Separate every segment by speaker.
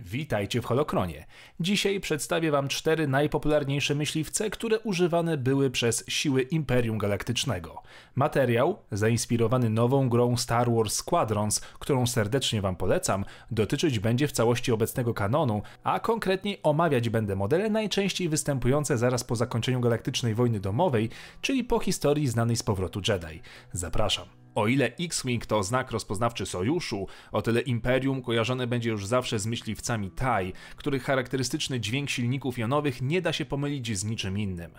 Speaker 1: Witajcie w Holokronie. Dzisiaj przedstawię Wam cztery najpopularniejsze myśliwce, które używane były przez siły Imperium Galaktycznego. Materiał, zainspirowany nową grą Star Wars Squadrons, którą serdecznie Wam polecam, dotyczyć będzie w całości obecnego kanonu, a konkretniej omawiać będę modele najczęściej występujące zaraz po zakończeniu Galaktycznej Wojny Domowej, czyli po historii znanej z powrotu Jedi. Zapraszam. O ile X-Wing to znak rozpoznawczy sojuszu, o tyle Imperium kojarzone będzie już zawsze z myśliwcami TIE, których charakterystyczny dźwięk silników jonowych nie da się pomylić z niczym innym.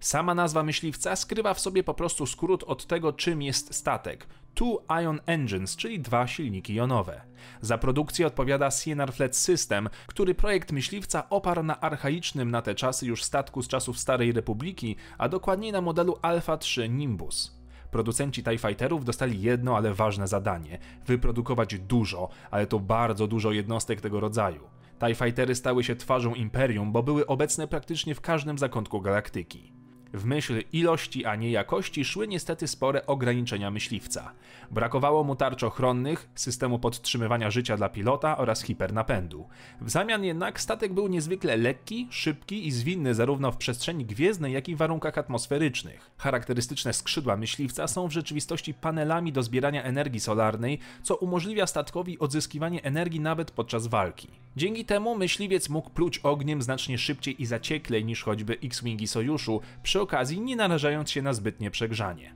Speaker 1: Sama nazwa myśliwca skrywa w sobie po prostu skrót od tego, czym jest statek. Two Ion Engines, czyli dwa silniki jonowe. Za produkcję odpowiada Sienar Fleet System, który projekt myśliwca oparł na archaicznym na te czasy już statku z czasów Starej Republiki, a dokładniej na modelu Alpha 3 Nimbus. Producenci TIE Fighterów dostali jedno, ale ważne zadanie wyprodukować dużo, ale to bardzo dużo jednostek tego rodzaju. TIE Fightery stały się twarzą imperium, bo były obecne praktycznie w każdym zakątku galaktyki. W myśl ilości, a nie jakości szły niestety spore ograniczenia myśliwca. Brakowało mu tarcz ochronnych, systemu podtrzymywania życia dla pilota oraz hipernapędu. W zamian jednak statek był niezwykle lekki, szybki i zwinny zarówno w przestrzeni gwiezdnej, jak i w warunkach atmosferycznych. Charakterystyczne skrzydła myśliwca są w rzeczywistości panelami do zbierania energii solarnej, co umożliwia statkowi odzyskiwanie energii nawet podczas walki. Dzięki temu myśliwiec mógł pluć ogniem znacznie szybciej i zacieklej niż choćby X-Wingi Sojuszu, przy okazji nie narażając się na zbytnie przegrzanie.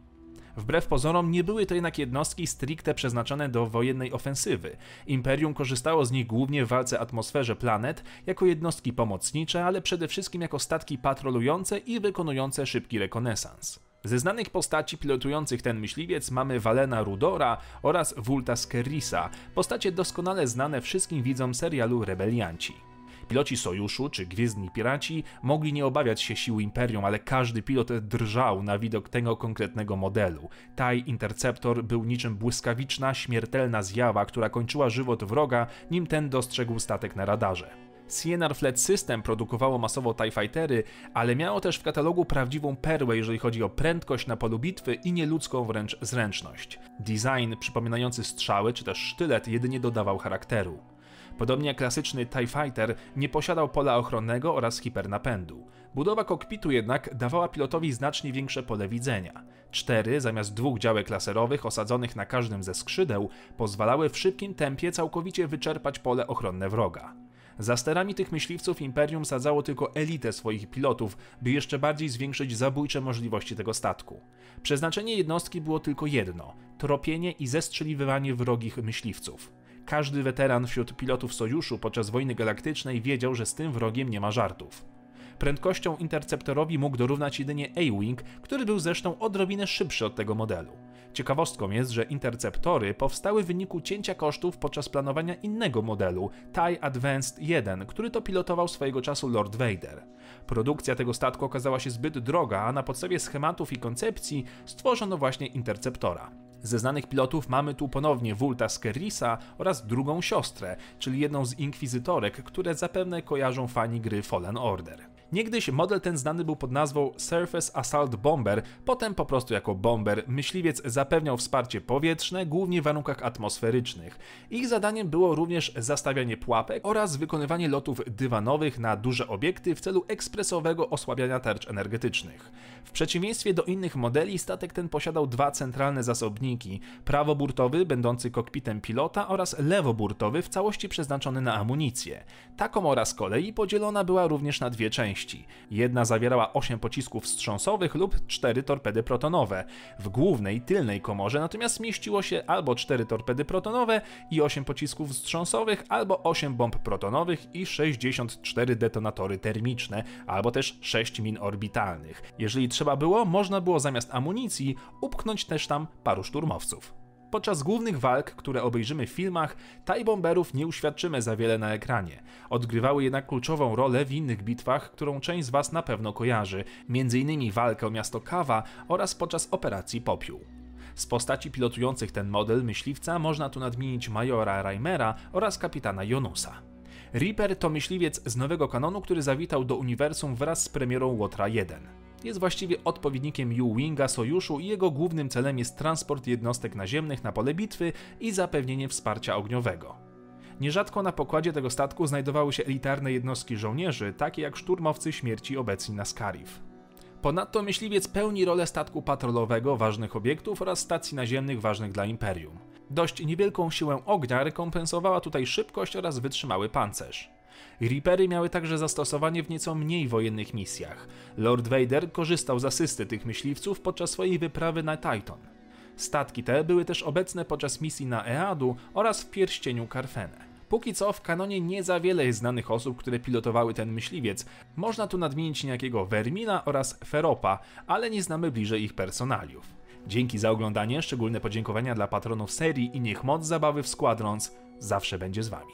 Speaker 1: Wbrew pozorom nie były to jednak jednostki stricte przeznaczone do wojennej ofensywy. Imperium korzystało z nich głównie w walce atmosferze planet, jako jednostki pomocnicze, ale przede wszystkim jako statki patrolujące i wykonujące szybki rekonesans. Ze znanych postaci pilotujących ten myśliwiec mamy Valena Rudora oraz Vulta Skerrisa, postacie doskonale znane wszystkim widzom serialu Rebelianci. Piloci Sojuszu czy Gwiezdni Piraci mogli nie obawiać się sił Imperium, ale każdy pilot drżał na widok tego konkretnego modelu. TIE Interceptor był niczym błyskawiczna, śmiertelna zjawa, która kończyła żywot wroga, nim ten dostrzegł statek na radarze. Sienar Fleet System produkowało masowo TIE Fightery, ale miało też w katalogu prawdziwą perłę, jeżeli chodzi o prędkość na polu bitwy i nieludzką wręcz zręczność. Design przypominający strzały czy też sztylet jedynie dodawał charakteru. Podobnie jak klasyczny TIE Fighter nie posiadał pola ochronnego oraz hipernapędu. Budowa kokpitu jednak dawała pilotowi znacznie większe pole widzenia. Cztery zamiast dwóch działek laserowych osadzonych na każdym ze skrzydeł pozwalały w szybkim tempie całkowicie wyczerpać pole ochronne wroga. Za sterami tych myśliwców Imperium sadzało tylko elitę swoich pilotów, by jeszcze bardziej zwiększyć zabójcze możliwości tego statku. Przeznaczenie jednostki było tylko jedno tropienie i zestrzeliwywanie wrogich myśliwców. Każdy weteran wśród pilotów sojuszu podczas wojny galaktycznej wiedział, że z tym wrogiem nie ma żartów. Prędkością interceptorowi mógł dorównać jedynie A-Wing, który był zresztą odrobinę szybszy od tego modelu. Ciekawostką jest, że interceptory powstały w wyniku cięcia kosztów podczas planowania innego modelu, TIE Advanced 1, który to pilotował swojego czasu Lord Vader. Produkcja tego statku okazała się zbyt droga, a na podstawie schematów i koncepcji stworzono właśnie interceptora. Ze znanych pilotów mamy tu ponownie Vulta Skerrisa oraz drugą siostrę, czyli jedną z inkwizytorek, które zapewne kojarzą fani gry Fallen Order. Niegdyś model ten znany był pod nazwą Surface Assault Bomber, potem po prostu jako bomber. Myśliwiec zapewniał wsparcie powietrzne, głównie w warunkach atmosferycznych. Ich zadaniem było również zastawianie pułapek oraz wykonywanie lotów dywanowych na duże obiekty w celu ekspresowego osłabiania tarcz energetycznych. W przeciwieństwie do innych modeli, statek ten posiadał dwa centralne zasobniki: prawoburtowy, będący kokpitem pilota, oraz lewoburtowy, w całości przeznaczony na amunicję. Ta komora z kolei podzielona była również na dwie części części. Jedna zawierała 8 pocisków wstrząsowych lub 4 torpedy protonowe. W głównej, tylnej komorze natomiast mieściło się albo 4 torpedy protonowe i 8 pocisków wstrząsowych, albo 8 bomb protonowych i 64 detonatory termiczne, albo też 6 min orbitalnych. Jeżeli trzeba było, można było zamiast amunicji upchnąć też tam paru szturmowców. Podczas głównych walk, które obejrzymy w filmach, TIE Bomberów nie uświadczymy za wiele na ekranie. Odgrywały jednak kluczową rolę w innych bitwach, którą część z Was na pewno kojarzy, m.in. walkę o miasto Kawa oraz podczas operacji Popiół. Z postaci pilotujących ten model myśliwca można tu nadmienić majora Reimera oraz kapitana Jonusa. Reaper to myśliwiec z nowego kanonu, który zawitał do uniwersum wraz z premierą Łotra 1. Jest właściwie odpowiednikiem U-Winga Sojuszu i jego głównym celem jest transport jednostek naziemnych na pole bitwy i zapewnienie wsparcia ogniowego. Nierzadko na pokładzie tego statku znajdowały się elitarne jednostki żołnierzy, takie jak szturmowcy śmierci obecni na Scarif. Ponadto myśliwiec pełni rolę statku patrolowego ważnych obiektów oraz stacji naziemnych ważnych dla Imperium. Dość niewielką siłę ognia rekompensowała tutaj szybkość oraz wytrzymały pancerz. Reapery miały także zastosowanie w nieco mniej wojennych misjach. Lord Vader korzystał z asysty tych myśliwców podczas swojej wyprawy na Titan. Statki te były też obecne podczas misji na Eadu oraz w pierścieniu Carfene. Póki co w kanonie nie za wiele jest znanych osób, które pilotowały ten myśliwiec. Można tu nadmienić niejakiego Vermina oraz Feropa, ale nie znamy bliżej ich personaliów. Dzięki za oglądanie, szczególne podziękowania dla patronów serii i niech moc zabawy w Squadrons zawsze będzie z wami.